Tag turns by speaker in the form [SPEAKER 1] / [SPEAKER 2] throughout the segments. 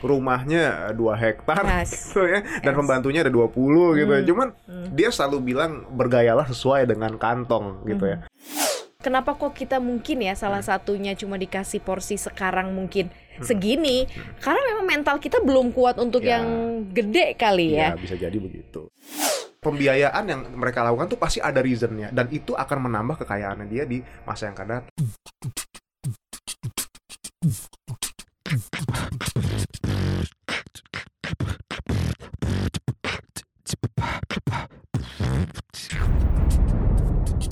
[SPEAKER 1] rumahnya dua hektar
[SPEAKER 2] Yes.
[SPEAKER 1] gitu ya dan
[SPEAKER 2] Yes.
[SPEAKER 1] pembantunya ada 20 gitu ya.
[SPEAKER 2] Hmm.
[SPEAKER 1] Cuman
[SPEAKER 2] Hmm.
[SPEAKER 1] dia selalu bilang bergayalah sesuai dengan kantong gitu ya.
[SPEAKER 2] Kenapa kok kita mungkin ya salah satunya cuma dikasih porsi sekarang mungkin segini? Karena memang mental kita belum kuat untuk
[SPEAKER 1] Ya.
[SPEAKER 2] yang gede kali ya.
[SPEAKER 1] Ya, bisa jadi begitu. Pembiayaan yang mereka lakukan tuh pasti ada reasonnya dan itu akan menambah kekayaannya dia di masa yang akan datang.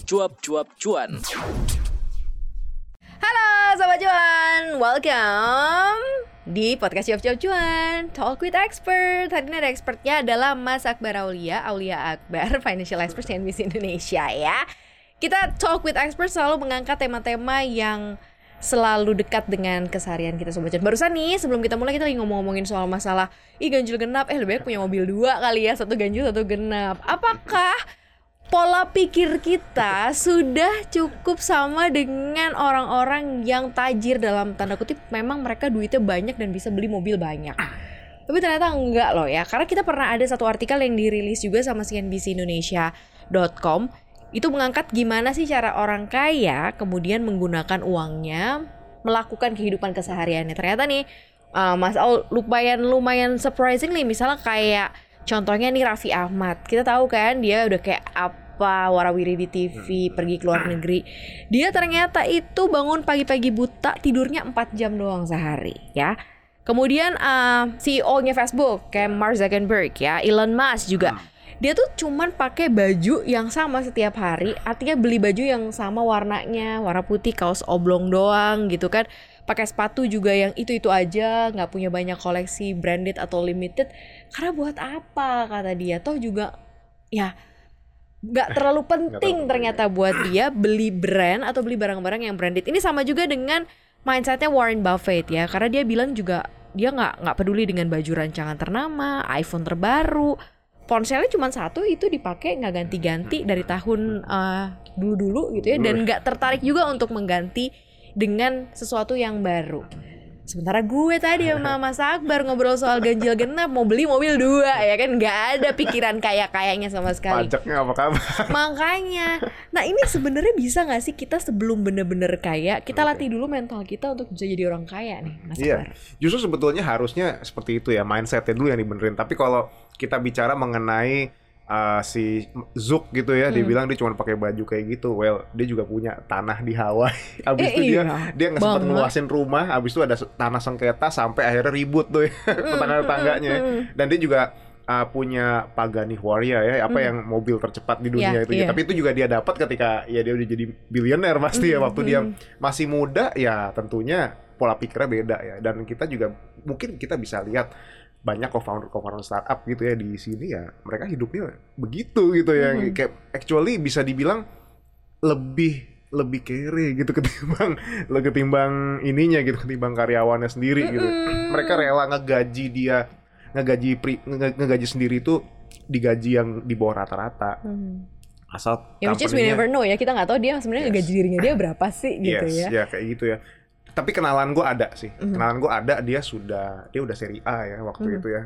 [SPEAKER 3] Cuap-cuap cuan.
[SPEAKER 2] Halo Sobat Cuan, welcome di podcast Cuap Cuap Cuan Talk with Expert. Hari ini ada expertnya adalah Mas Akbar Aulia Aulia Akbar, Financial Expert CNBC Indonesia ya. Kita Talk with Expert selalu mengangkat tema-tema yang selalu dekat dengan keseharian kita Sobat Cuan Barusan nih, sebelum kita mulai kita lagi ngomong-ngomongin soal masalah Ih ganjil genap, eh lebih baik punya mobil dua kali ya Satu ganjil, satu genap. Apakah pola pikir kita sudah cukup sama dengan orang-orang yang tajir dalam tanda kutip memang mereka duitnya banyak dan bisa beli mobil banyak. Tapi ternyata enggak loh ya, karena kita pernah ada satu artikel yang dirilis juga sama CNBCindonesia.com itu mengangkat gimana sih cara orang kaya kemudian menggunakan uangnya melakukan kehidupan kesehariannya. Ternyata nih uh, Mas Aul lumayan lumayan surprisingly misalnya kayak Contohnya nih Raffi Ahmad, kita tahu kan dia udah kayak apa warawiri di TV, pergi ke luar negeri. Dia ternyata itu bangun pagi-pagi buta, tidurnya 4 jam doang sehari ya. Kemudian uh, CEO-nya Facebook kayak Mark Zuckerberg ya, Elon Musk juga. Dia tuh cuman pakai baju yang sama setiap hari, artinya beli baju yang sama warnanya, warna putih, kaos oblong doang gitu kan. Pakai sepatu juga yang itu-itu aja, nggak punya banyak koleksi branded atau limited. Karena buat apa kata dia? Toh juga ya nggak terlalu penting
[SPEAKER 1] terlalu
[SPEAKER 2] ternyata buat dia beli brand atau beli barang-barang yang branded. Ini sama juga dengan mindsetnya Warren Buffett ya, karena dia bilang juga dia nggak nggak peduli dengan baju rancangan ternama, iPhone terbaru, ponselnya cuma satu itu dipakai nggak ganti-ganti dari tahun eh, dulu-dulu gitu ya, dan nggak tertarik juga untuk mengganti dengan sesuatu yang baru. Sementara gue tadi sama Mas Akbar ngobrol soal ganjil genap mau beli mobil dua ya kan nggak ada pikiran kayak kayaknya sama sekali.
[SPEAKER 1] Pajaknya apa kabar?
[SPEAKER 2] Makanya, nah ini sebenarnya bisa nggak sih kita sebelum bener-bener kaya kita latih dulu mental kita untuk bisa jadi orang kaya nih, Mas
[SPEAKER 1] Iya,
[SPEAKER 2] Akbar.
[SPEAKER 1] justru sebetulnya harusnya seperti itu ya mindsetnya dulu yang dibenerin. Tapi kalau kita bicara mengenai uh, si Zuk gitu ya, dia
[SPEAKER 2] Hmm.
[SPEAKER 1] bilang dia cuma pakai baju kayak gitu. Well, dia juga punya tanah di Hawaii. Abis
[SPEAKER 2] Eh,
[SPEAKER 1] itu dia
[SPEAKER 2] iya,
[SPEAKER 1] dia nggak sempat ngeluasin rumah. Abis itu ada tanah sengketa sampai akhirnya ribut tuh ya, tetangga-tetangganya. ya.
[SPEAKER 2] mm,
[SPEAKER 1] Dan dia juga uh, punya Pagani Huayra ya, apa
[SPEAKER 2] Hmm.
[SPEAKER 1] yang mobil tercepat di dunia
[SPEAKER 2] Iya,
[SPEAKER 1] itu. ya.
[SPEAKER 2] iya.
[SPEAKER 1] Tapi itu juga dia dapat ketika ya dia udah jadi bilioner pasti ya
[SPEAKER 2] Mm,
[SPEAKER 1] waktu dia
[SPEAKER 2] mm.
[SPEAKER 1] masih muda ya tentunya pola pikirnya beda ya dan kita juga mungkin kita bisa lihat banyak co-founder co-founder startup gitu ya di sini ya mereka hidupnya begitu gitu ya
[SPEAKER 2] Mhm.
[SPEAKER 1] kayak actually bisa dibilang lebih lebih kere gitu ketimbang lo ketimbang ininya gitu ketimbang karyawannya sendiri gitu
[SPEAKER 2] Mm-mm.
[SPEAKER 1] mereka rela ngegaji dia ngegaji pri, nge- ngegaji sendiri itu digaji yang di bawah rata-rata
[SPEAKER 2] Hmm.
[SPEAKER 1] asal
[SPEAKER 2] Ya which is we never know ya kita nggak tahu dia sebenarnya
[SPEAKER 1] Yes.
[SPEAKER 2] gaji dirinya dia berapa sih gitu
[SPEAKER 1] yes,
[SPEAKER 2] ya.
[SPEAKER 1] kayak gitu ya. Tapi kenalan gue ada sih.
[SPEAKER 2] Mhm.
[SPEAKER 1] Kenalan gue ada, dia sudah dia udah seri A ya waktu
[SPEAKER 2] Mhm.
[SPEAKER 1] itu ya.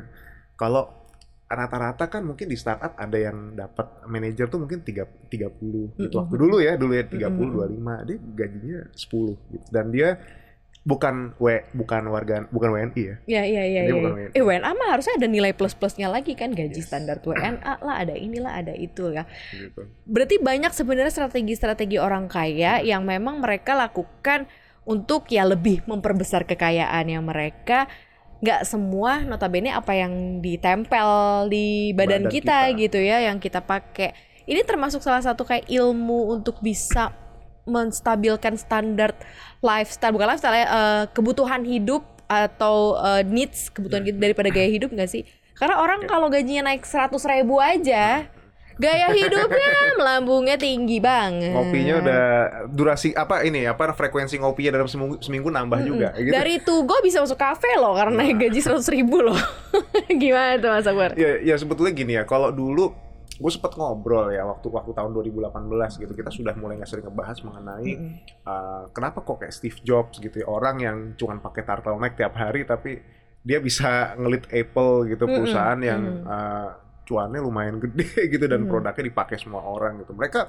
[SPEAKER 1] Kalau rata-rata kan mungkin di startup ada yang dapat manajer tuh mungkin 3 30 gitu.
[SPEAKER 2] Mhm.
[SPEAKER 1] Waktu dulu ya, dulu ya 30
[SPEAKER 2] Mhm.
[SPEAKER 1] 25. Dia gajinya 10 gitu. Dan dia bukan W bukan warga bukan WNI ya.
[SPEAKER 2] Iya iya iya. Iya.
[SPEAKER 1] WNI.
[SPEAKER 2] Eh WNA mah harusnya ada nilai plus plusnya lagi kan gaji
[SPEAKER 1] Yes.
[SPEAKER 2] standar WNA lah ada inilah ada itu ya.
[SPEAKER 1] Gitu.
[SPEAKER 2] Berarti banyak sebenarnya strategi-strategi orang kaya yang memang mereka lakukan untuk ya lebih memperbesar kekayaannya mereka. Nggak semua notabene apa yang ditempel di badan,
[SPEAKER 1] Badan
[SPEAKER 2] kita,
[SPEAKER 1] kita.
[SPEAKER 2] gitu ya yang kita pakai. Ini termasuk salah satu kayak ilmu untuk bisa menstabilkan standar lifestyle bukan lifestyle ya eh, kebutuhan hidup atau eh, needs kebutuhan kita daripada gaya hidup nggak sih? Karena orang kalau gajinya naik 100 ribu aja gaya hidupnya melambungnya tinggi banget.
[SPEAKER 1] Ngopinya udah durasi apa ini apa frekuensi ngopinya dalam seminggu, seminggu nambah juga gitu.
[SPEAKER 2] Dari Tugo bisa masuk kafe loh karena naik gaji 100 ribu loh. Gimana tuh Mas Akbar?
[SPEAKER 1] Ya, ya sebetulnya gini ya, kalau dulu gue sempat ngobrol ya waktu waktu tahun 2018 gitu kita sudah mulai nggak sering ngebahas mengenai uh, kenapa kok kayak Steve Jobs gitu ya orang yang cuman pakai turtleneck tiap hari tapi dia bisa ngelit Apple gitu
[SPEAKER 2] Mm-mm,
[SPEAKER 1] perusahaan yang
[SPEAKER 2] mm.
[SPEAKER 1] uh, cuannya lumayan gede gitu dan
[SPEAKER 2] Mm.
[SPEAKER 1] produknya dipakai semua orang gitu. Mereka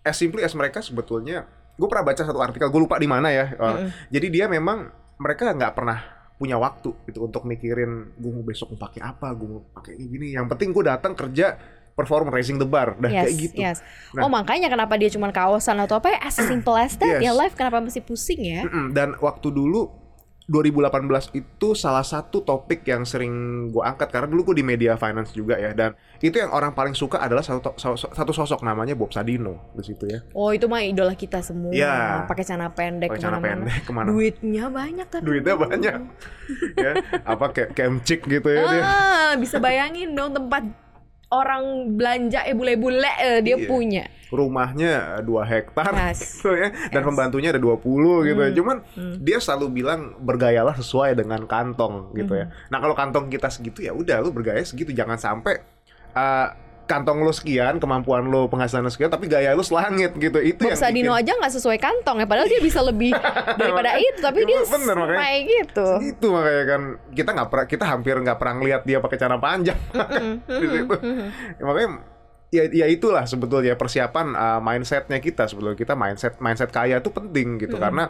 [SPEAKER 1] as simply as mereka sebetulnya gue pernah baca satu artikel gue lupa di mana ya. uh. Jadi dia memang mereka nggak pernah punya waktu gitu untuk mikirin gue mau besok mau pakai apa, gue mau pakai ini gini. Yang penting gue datang kerja perform raising the bar, udah
[SPEAKER 2] Yes,
[SPEAKER 1] kayak gitu.
[SPEAKER 2] yes.
[SPEAKER 1] Nah.
[SPEAKER 2] oh makanya kenapa dia cuma kaosan atau apa ya as simple as that ya
[SPEAKER 1] Yes.
[SPEAKER 2] life kenapa mesti pusing ya?
[SPEAKER 1] Dan waktu dulu 2018 itu salah satu topik yang sering gue angkat karena dulu gue di media finance juga ya dan itu yang orang paling suka adalah satu satu satu sosok namanya Bob Sadino di situ ya.
[SPEAKER 2] Oh itu mah idola kita semua.
[SPEAKER 1] Iya.
[SPEAKER 2] Pakai celana pendek
[SPEAKER 1] Pakai celana pendek ke mana?
[SPEAKER 2] Duitnya banyak tapi.
[SPEAKER 1] Duitnya banyak. ya, apa kayak kemcik gitu ya dia.
[SPEAKER 2] Ah, bisa bayangin dong tempat orang belanja eh bule-bule eh, dia
[SPEAKER 1] Iya.
[SPEAKER 2] punya.
[SPEAKER 1] Rumahnya 2 hektar
[SPEAKER 2] Yes.
[SPEAKER 1] gitu ya dan
[SPEAKER 2] Yes.
[SPEAKER 1] pembantunya ada 20 gitu ya.
[SPEAKER 2] Hmm.
[SPEAKER 1] Cuman
[SPEAKER 2] Hmm.
[SPEAKER 1] dia selalu bilang bergayalah sesuai dengan kantong gitu ya.
[SPEAKER 2] Hmm.
[SPEAKER 1] Nah kalau kantong kita segitu ya udah lu bergaya segitu jangan sampai uh, kantong lu sekian kemampuan lu penghasilan lu sekian tapi gaya lu selangit gitu itu
[SPEAKER 2] Bob
[SPEAKER 1] yang
[SPEAKER 2] Sadino
[SPEAKER 1] bikin-
[SPEAKER 2] aja nggak sesuai kantong ya padahal dia bisa lebih daripada itu tapi dia
[SPEAKER 1] Bener, makanya.
[SPEAKER 2] kayak gitu.
[SPEAKER 1] itu makanya kan kita nggak kita hampir nggak pernah ngeliat dia pakai celana panjang di situ. Ya, makanya ya, ya itulah sebetulnya persiapan uh, mindsetnya kita sebetulnya kita mindset mindset kaya itu penting gitu
[SPEAKER 2] Mm-mm.
[SPEAKER 1] karena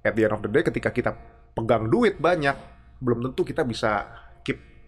[SPEAKER 1] at the end of the day ketika kita pegang duit banyak belum tentu kita bisa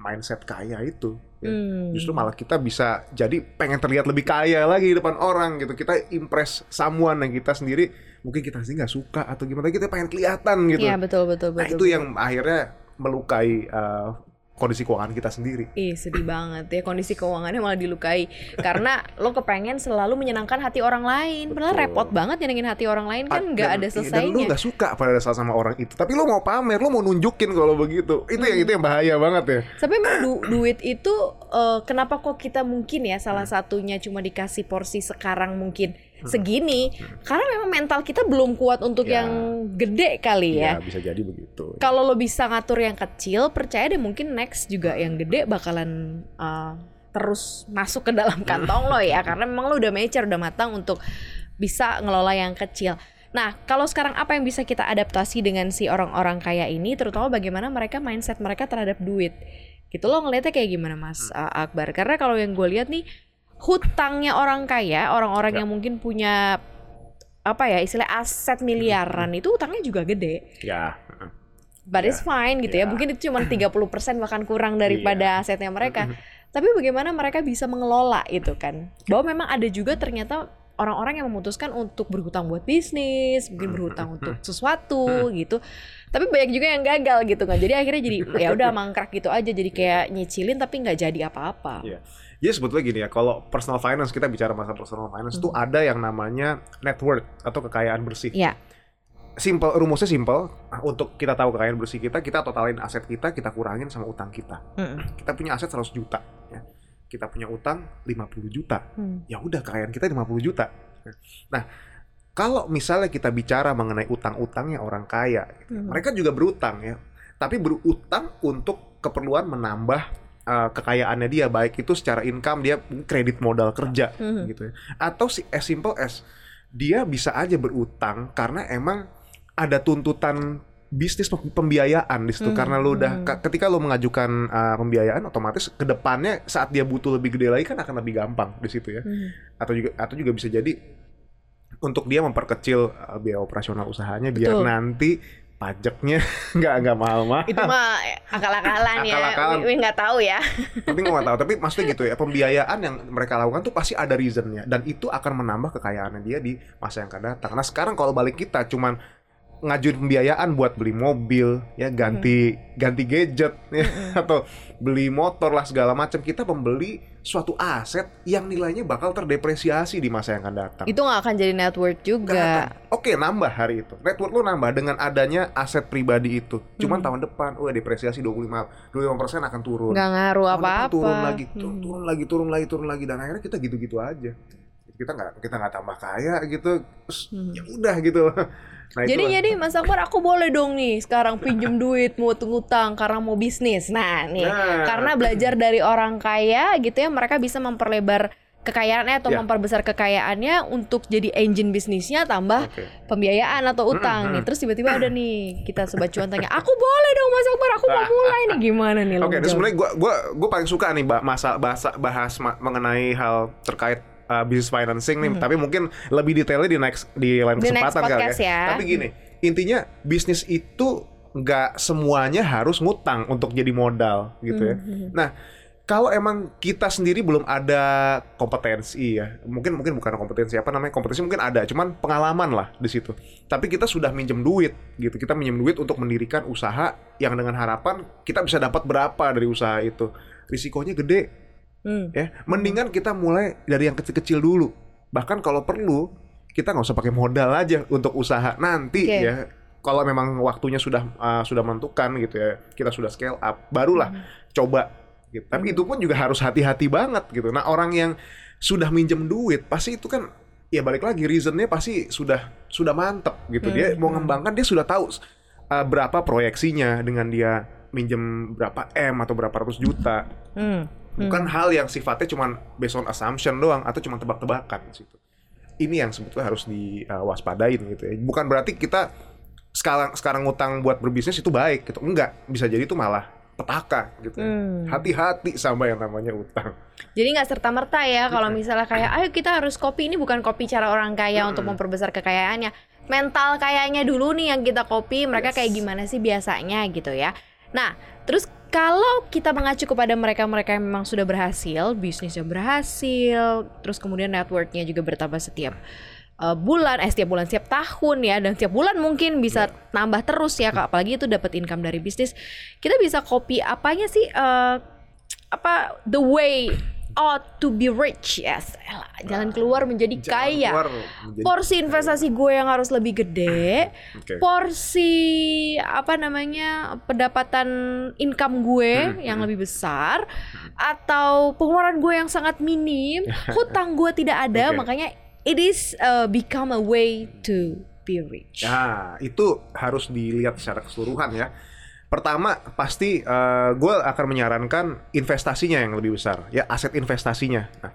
[SPEAKER 1] mindset kaya itu ya.
[SPEAKER 2] Hmm.
[SPEAKER 1] justru malah kita bisa jadi pengen terlihat lebih kaya lagi di depan orang gitu kita impress someone yang kita sendiri mungkin kita sendiri nggak suka atau gimana kita pengen kelihatan gitu
[SPEAKER 2] Iya betul betul
[SPEAKER 1] nah
[SPEAKER 2] betul.
[SPEAKER 1] itu yang akhirnya melukai uh, kondisi keuangan kita sendiri
[SPEAKER 2] Ih sedih banget ya kondisi keuangannya malah dilukai karena lo kepengen selalu menyenangkan hati orang lain padahal repot banget nyenengin hati orang lain kan nggak
[SPEAKER 1] dan-
[SPEAKER 2] ada
[SPEAKER 1] iya, Dan lu
[SPEAKER 2] selesainya
[SPEAKER 1] nggak suka pada dasar sama orang itu, tapi lu mau pamer, lu mau nunjukin kalau begitu. Itu yang itu yang bahaya banget ya.
[SPEAKER 2] tapi emang du- duit itu eh, kenapa kok kita mungkin ya salah
[SPEAKER 1] Hmm.
[SPEAKER 2] satunya cuma dikasih porsi sekarang mungkin segini karena memang mental kita belum kuat untuk
[SPEAKER 1] Ya.
[SPEAKER 2] yang gede kali ya.
[SPEAKER 1] Iya, bisa jadi begitu.
[SPEAKER 2] kalau lo bisa ngatur yang kecil percaya deh mungkin next juga yang gede bakalan uh, terus masuk ke dalam kantong lo ya karena memang lo udah mature udah matang untuk bisa ngelola yang kecil. Nah kalau sekarang apa yang bisa kita adaptasi dengan si orang-orang kaya ini? Terutama bagaimana mereka mindset mereka terhadap duit. Gitu lo ngelihatnya kayak gimana mas uh, Akbar? Karena kalau yang gue lihat nih hutangnya orang kaya orang-orang
[SPEAKER 1] Ya.
[SPEAKER 2] yang mungkin punya apa ya istilah aset miliaran itu hutangnya juga gede
[SPEAKER 1] Ya.
[SPEAKER 2] But
[SPEAKER 1] Ya,
[SPEAKER 2] it's fine gitu ya.
[SPEAKER 1] ya.
[SPEAKER 2] Mungkin itu cuma 30% bahkan kurang daripada asetnya mereka. Tapi bagaimana mereka bisa mengelola itu kan? Bahwa memang ada juga ternyata orang-orang yang memutuskan untuk berhutang buat bisnis, mungkin berhutang untuk sesuatu gitu. Tapi banyak juga yang gagal gitu kan. Jadi akhirnya jadi ya udah mangkrak gitu aja jadi kayak nyicilin tapi nggak jadi apa-apa.
[SPEAKER 1] Iya. Jadi sebetulnya gini ya, kalau personal finance kita bicara masalah personal finance itu
[SPEAKER 2] Hmm.
[SPEAKER 1] ada yang namanya net worth atau kekayaan bersih.
[SPEAKER 2] Iya.
[SPEAKER 1] Simple, rumusnya simple. Nah, Untuk kita tahu kekayaan bersih kita, kita totalin aset kita, kita kurangin sama utang kita.
[SPEAKER 2] Mm-mm.
[SPEAKER 1] Kita punya aset 100 juta, ya. Kita punya utang 50 juta.
[SPEAKER 2] Hmm.
[SPEAKER 1] ya udah kekayaan kita 50 juta. Nah, kalau misalnya kita bicara mengenai utang-utangnya orang kaya, gitu,
[SPEAKER 2] Hmm.
[SPEAKER 1] mereka juga berutang ya, tapi berutang untuk keperluan menambah uh, kekayaannya dia, baik itu secara income dia kredit modal kerja
[SPEAKER 2] Hmm.
[SPEAKER 1] gitu ya, atau si as simple as dia bisa aja berutang karena emang ada tuntutan bisnis pem- pembiayaan di situ
[SPEAKER 2] Hmm,
[SPEAKER 1] karena lu
[SPEAKER 2] hmm.
[SPEAKER 1] udah ke- ketika lu mengajukan uh, pembiayaan otomatis ke depannya saat dia butuh lebih gede lagi kan akan lebih gampang di situ ya
[SPEAKER 2] Hmm.
[SPEAKER 1] atau juga atau juga bisa jadi untuk dia memperkecil uh, biaya operasional usahanya biar
[SPEAKER 2] Betul.
[SPEAKER 1] nanti pajaknya nggak nggak mahal-mahal.
[SPEAKER 2] Itu mah akal-akalan ya.
[SPEAKER 1] Akal-akalan.
[SPEAKER 2] Wi nggak tahu ya.
[SPEAKER 1] tapi nggak tahu. Tapi maksudnya gitu ya pembiayaan yang mereka lakukan tuh pasti ada reasonnya dan itu akan menambah kekayaannya dia di masa yang akan datang. Nah sekarang kalau balik kita cuman ngajuin pembiayaan buat beli mobil ya ganti
[SPEAKER 2] Hmm.
[SPEAKER 1] ganti gadget ya, atau beli motor lah segala macam kita membeli suatu aset yang nilainya bakal terdepresiasi di masa yang akan datang.
[SPEAKER 2] Itu nggak akan jadi net worth juga.
[SPEAKER 1] Oke, nambah hari itu. Net worth lo nambah dengan adanya aset pribadi itu. Cuman
[SPEAKER 2] Hmm.
[SPEAKER 1] tahun depan, wah depresiasi 25 25% akan turun.
[SPEAKER 2] Nggak ngaruh apa-apa.
[SPEAKER 1] Turun lagi, tu-
[SPEAKER 2] Hmm.
[SPEAKER 1] turun lagi, turun lagi, turun lagi dan akhirnya kita gitu-gitu aja. Kita nggak kita nggak tambah kaya gitu. Terus
[SPEAKER 2] Hmm.
[SPEAKER 1] ya udah gitu. Nah,
[SPEAKER 2] Jadi
[SPEAKER 1] itulah.
[SPEAKER 2] jadi Mas Akbar aku boleh dong nih sekarang pinjem duit mau ngutang karena mau bisnis. Nah nih
[SPEAKER 1] Nah.
[SPEAKER 2] karena belajar dari orang kaya gitu ya mereka bisa memperlebar kekayaannya atau
[SPEAKER 1] Ya.
[SPEAKER 2] memperbesar kekayaannya untuk jadi engine bisnisnya tambah
[SPEAKER 1] Oke.
[SPEAKER 2] pembiayaan atau utang nih.
[SPEAKER 1] Mm-mm.
[SPEAKER 2] Terus tiba-tiba ada nih kita sobat cuan tanya, "Aku boleh dong Mas Akbar, aku mau mulai nih gimana nih?"
[SPEAKER 1] Oke,
[SPEAKER 2] jawab?
[SPEAKER 1] sebenarnya gua gua gua paling suka nih bah- masa bahasa bahas mengenai hal terkait uh, business financing nih, tapi mungkin lebih detailnya di next di lain
[SPEAKER 2] Di
[SPEAKER 1] kesempatan kali
[SPEAKER 2] podcast ya.
[SPEAKER 1] Tapi gini, intinya bisnis itu nggak semuanya harus ngutang untuk jadi modal gitu ya. Nah, kalau emang kita sendiri belum ada kompetensi ya, mungkin mungkin bukan kompetensi apa namanya kompetensi mungkin ada, cuman pengalaman lah di situ. Tapi kita sudah minjem duit gitu, kita minjem duit untuk mendirikan usaha yang dengan harapan kita bisa dapat berapa dari usaha itu. Risikonya gede
[SPEAKER 2] Hmm.
[SPEAKER 1] ya. Mendingan kita mulai dari yang kecil-kecil dulu. Bahkan kalau perlu kita nggak usah pakai modal aja untuk usaha nanti
[SPEAKER 2] Oke.
[SPEAKER 1] ya. Kalau memang waktunya sudah uh, sudah menentukan gitu ya, kita sudah scale up, barulah coba. Gitu. Tapi itu pun juga harus hati-hati banget gitu. Nah orang yang sudah minjem duit pasti itu kan ya balik lagi reasonnya pasti sudah sudah mantep gitu. Dia mau ngembangkan dia sudah tahu uh, berapa proyeksinya dengan dia minjem berapa m atau berapa ratus juta
[SPEAKER 2] Hmm.
[SPEAKER 1] Bukan hal yang sifatnya cuman based on assumption doang atau cuma tebak-tebakan di situ. Ini yang sebetulnya harus diwaspadain gitu ya. Bukan berarti kita sekarang sekarang ngutang buat berbisnis itu baik gitu. Enggak, bisa jadi itu malah petaka gitu. ya.
[SPEAKER 2] Hmm.
[SPEAKER 1] Hati-hati sama yang namanya utang.
[SPEAKER 2] Jadi nggak serta merta ya kalau misalnya kayak ayo kita harus kopi ini bukan kopi cara orang kaya untuk memperbesar kekayaannya. Mental kayanya dulu nih yang kita kopi, mereka
[SPEAKER 1] Yes.
[SPEAKER 2] kayak gimana sih biasanya gitu ya. Nah, terus kalau kita mengacu kepada mereka-mereka yang memang sudah berhasil, bisnisnya berhasil, terus kemudian networknya juga bertambah setiap uh, bulan, eh setiap bulan, setiap tahun ya, dan setiap bulan mungkin bisa nambah terus ya, Kak. apalagi itu dapat income dari bisnis. Kita bisa copy apanya sih? uh, apa the way ought to be rich yes Elah, jalan keluar menjadi
[SPEAKER 1] Jangan
[SPEAKER 2] kaya
[SPEAKER 1] keluar menjadi
[SPEAKER 2] porsi investasi gue yang harus lebih gede
[SPEAKER 1] Oke.
[SPEAKER 2] porsi apa namanya pendapatan income gue
[SPEAKER 1] Hmm,
[SPEAKER 2] yang lebih besar atau pengeluaran gue yang sangat minim hutang gue tidak ada
[SPEAKER 1] Oke.
[SPEAKER 2] makanya it is uh, become a way to be rich
[SPEAKER 1] Nah, itu harus dilihat secara keseluruhan ya. Pertama, pasti gue akan menyarankan investasinya yang lebih besar, ya aset investasinya. Nah,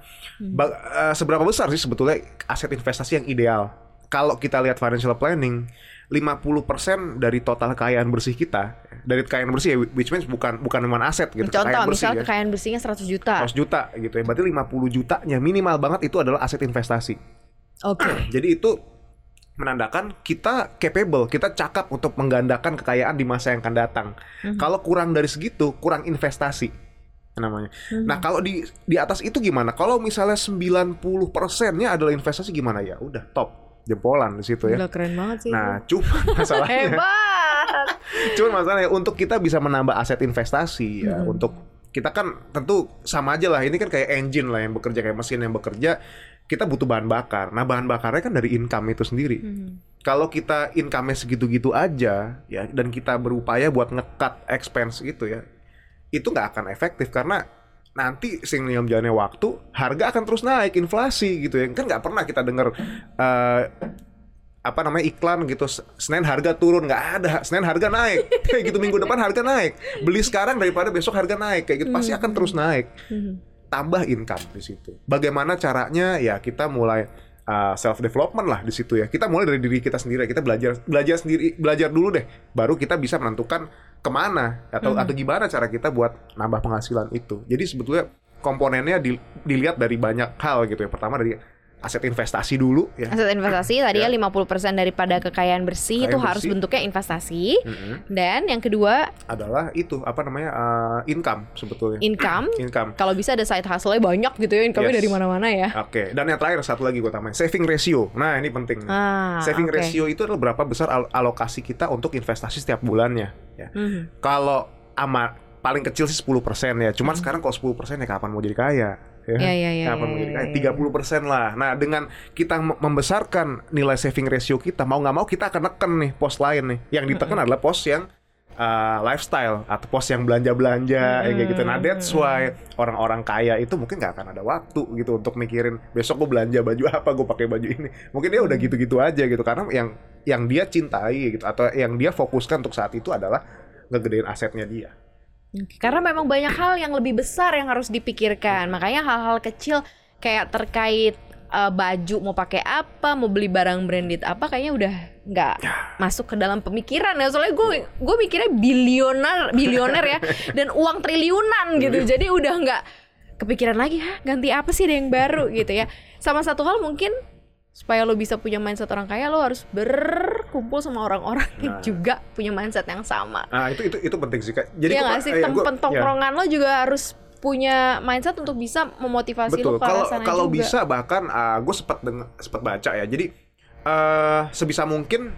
[SPEAKER 1] ba- eh, seberapa besar sih sebetulnya aset investasi yang ideal? Kalau kita lihat financial planning, 50% dari total kekayaan bersih kita, dari kekayaan bersih ya, which means bukan bukan cuma aset gitu,
[SPEAKER 2] contoh
[SPEAKER 1] kekayaan bersih
[SPEAKER 2] misal
[SPEAKER 1] ya.
[SPEAKER 2] kekayaan bersihnya 100 juta
[SPEAKER 1] 100 juta gitu ya. Berarti 50 jutanya minimal banget itu adalah aset investasi.
[SPEAKER 2] oke
[SPEAKER 1] Jadi itu menandakan kita capable, kita cakap untuk menggandakan kekayaan di masa yang akan datang. Kalau kurang dari segitu, kurang investasi namanya. Nah, kalau di di atas itu gimana? Kalau misalnya 90%-nya adalah investasi gimana ya? Udah top. Jempolan di situ ya.
[SPEAKER 2] Gila keren banget sih
[SPEAKER 1] Nah, cuma masalahnya
[SPEAKER 2] hebat
[SPEAKER 1] Cuman masalahnya untuk kita bisa menambah aset investasi ya, untuk kita kan tentu sama aja lah. Ini kan kayak engine lah yang bekerja kayak mesin yang bekerja. Kita butuh bahan bakar. Nah bahan bakarnya kan dari income itu sendiri. Kalau kita income-nya segitu-gitu aja ya, dan kita berupaya buat ngekat expense gitu ya, itu nggak akan efektif karena nanti seiring jalannya waktu harga akan terus naik inflasi gitu ya. Kan nggak pernah kita dengar eh, apa namanya iklan gitu Senin harga turun. Nggak ada. Senin harga naik. Kayak gitu minggu depan harga naik. Beli sekarang daripada besok harga naik. Kayak gitu pasti akan terus naik tambah income di situ. Bagaimana caranya? Ya kita mulai self development lah di situ ya. Kita mulai dari diri kita sendiri. Kita belajar belajar sendiri belajar dulu deh. Baru kita bisa menentukan ke mana atau atau gimana cara kita buat nambah penghasilan itu. Jadi sebetulnya komponennya di- dilihat dari banyak hal gitu ya. Pertama dari aset investasi dulu ya
[SPEAKER 2] Aset investasi tadi ya 50% daripada kekayaan bersih
[SPEAKER 1] Kekayaan
[SPEAKER 2] itu harus
[SPEAKER 1] bersih.
[SPEAKER 2] bentuknya investasi.
[SPEAKER 1] Mm-mm.
[SPEAKER 2] Dan yang kedua
[SPEAKER 1] adalah itu apa namanya eh, income sebetulnya
[SPEAKER 2] income.
[SPEAKER 1] income
[SPEAKER 2] Kalau bisa ada side hustle-nya banyak gitu ya, income
[SPEAKER 1] Yes.
[SPEAKER 2] dari mana-mana ya.
[SPEAKER 1] Oke, dan yang terakhir satu lagi gue tambahin, saving ratio. Nah, ini penting.
[SPEAKER 2] Ah,
[SPEAKER 1] saving
[SPEAKER 2] oke.
[SPEAKER 1] ratio itu adalah berapa besar al- alokasi kita untuk investasi setiap bulannya. Ya.
[SPEAKER 2] Mhm.
[SPEAKER 1] Kalau ama paling kecil sih 10% ya. Cuman sekarang kalau 10% ya kapan mau jadi kaya? Ya,
[SPEAKER 2] Ya, ya, ya,
[SPEAKER 1] kapan
[SPEAKER 2] ya, ya,
[SPEAKER 1] kaya?
[SPEAKER 2] ya.
[SPEAKER 1] 30% lah. Nah, dengan kita membesarkan nilai saving ratio kita, mau nggak mau kita akan neken nih pos lain nih. Yang ditekan adalah pos yang uh, lifestyle atau pos yang belanja-belanja ya kayak gitu. Nah, that's why orang-orang kaya itu mungkin nggak akan ada waktu gitu untuk mikirin besok gue belanja baju apa, gue pakai baju ini. Mungkin dia udah gitu-gitu aja gitu karena yang yang dia cintai gitu atau yang dia fokuskan untuk saat itu adalah ngegedein asetnya dia.
[SPEAKER 2] Oke, Karena memang banyak hal yang lebih besar yang harus dipikirkan. Makanya hal-hal kecil kayak terkait uh, baju mau pakai apa, mau beli barang branded apa kayaknya udah nggak masuk ke dalam pemikiran ya. Soalnya gue gue mikirnya bilioner bilioner ya dan uang triliunan gitu. Jadi udah nggak kepikiran lagi, Hah, ganti apa sih ada yang baru gitu ya. Sama satu hal mungkin supaya lo bisa punya mindset orang kaya lo harus berkumpul sama orang-orang yang
[SPEAKER 1] Nah.
[SPEAKER 2] juga punya mindset yang sama.
[SPEAKER 1] Nah, itu itu itu penting sih, Kak. Jadi
[SPEAKER 2] Iya nggak sih
[SPEAKER 1] eh,
[SPEAKER 2] tempat
[SPEAKER 1] ya.
[SPEAKER 2] tongkrongan lo juga harus punya mindset untuk bisa memotivasi
[SPEAKER 1] Betul.
[SPEAKER 2] lo ke
[SPEAKER 1] Kalau
[SPEAKER 2] sana
[SPEAKER 1] kalau
[SPEAKER 2] juga.
[SPEAKER 1] bisa bahkan gue sempat sempat baca ya. Jadi eh sebisa mungkin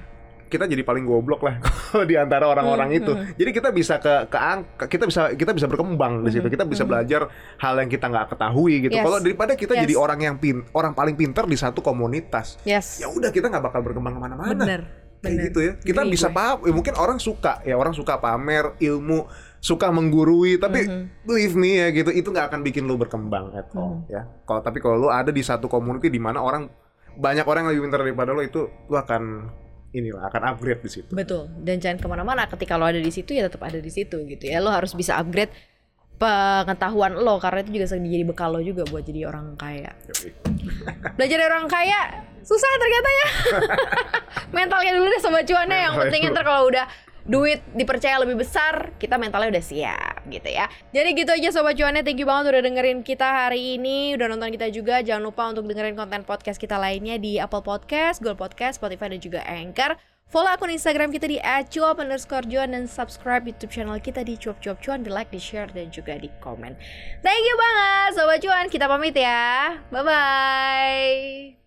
[SPEAKER 1] kita jadi paling goblok lah di antara orang-orang
[SPEAKER 2] Hmm,
[SPEAKER 1] itu. Jadi kita bisa ke ke angka, kita bisa kita bisa berkembang di situ.
[SPEAKER 2] Hmm,
[SPEAKER 1] Kita bisa belajar hal yang kita nggak ketahui gitu.
[SPEAKER 2] Yes.
[SPEAKER 1] Kalau daripada kita
[SPEAKER 2] Yes.
[SPEAKER 1] jadi orang yang pin orang paling pintar di satu komunitas,
[SPEAKER 2] Yes.
[SPEAKER 1] ya udah kita nggak bakal berkembang ke
[SPEAKER 2] mana-mana.
[SPEAKER 1] Kayak
[SPEAKER 2] bener.
[SPEAKER 1] gitu ya. Kita
[SPEAKER 2] Agree
[SPEAKER 1] bisa
[SPEAKER 2] gue.
[SPEAKER 1] paham, ya mungkin orang suka ya orang suka pamer ilmu, suka menggurui, tapi
[SPEAKER 2] Mhm.
[SPEAKER 1] believe me ya gitu, itu nggak akan bikin lu berkembang at all
[SPEAKER 2] Mhm.
[SPEAKER 1] ya. Kalau tapi kalau lu ada di satu community di mana orang banyak orang yang lebih pintar daripada lu itu lu akan inilah akan upgrade di situ.
[SPEAKER 2] Betul. Dan jangan ke mana-mana. Ketika lo ada di situ ya tetap ada di situ gitu ya. Lo harus bisa upgrade pengetahuan lo karena itu juga sering jadi bekal lo juga buat jadi orang kaya. Belajar dari orang kaya susah ternyata ya. Mentalnya dulu deh sobat cuannya yang
[SPEAKER 1] Mentalnya
[SPEAKER 2] penting
[SPEAKER 1] dulu.
[SPEAKER 2] ntar kalau udah duit dipercaya lebih besar, kita mentalnya udah siap gitu ya. Jadi gitu aja sobat cuannya, thank you banget udah dengerin kita hari ini, udah nonton kita juga. Jangan lupa untuk dengerin konten podcast kita lainnya di Apple Podcast, Google Podcast, Spotify dan juga Anchor. Follow akun Instagram kita di @cuap underscore cuan dan subscribe YouTube channel kita di cuap cuap cuan, di like, di share dan juga di komen. Thank you banget sobat cuan, kita pamit ya. Bye bye.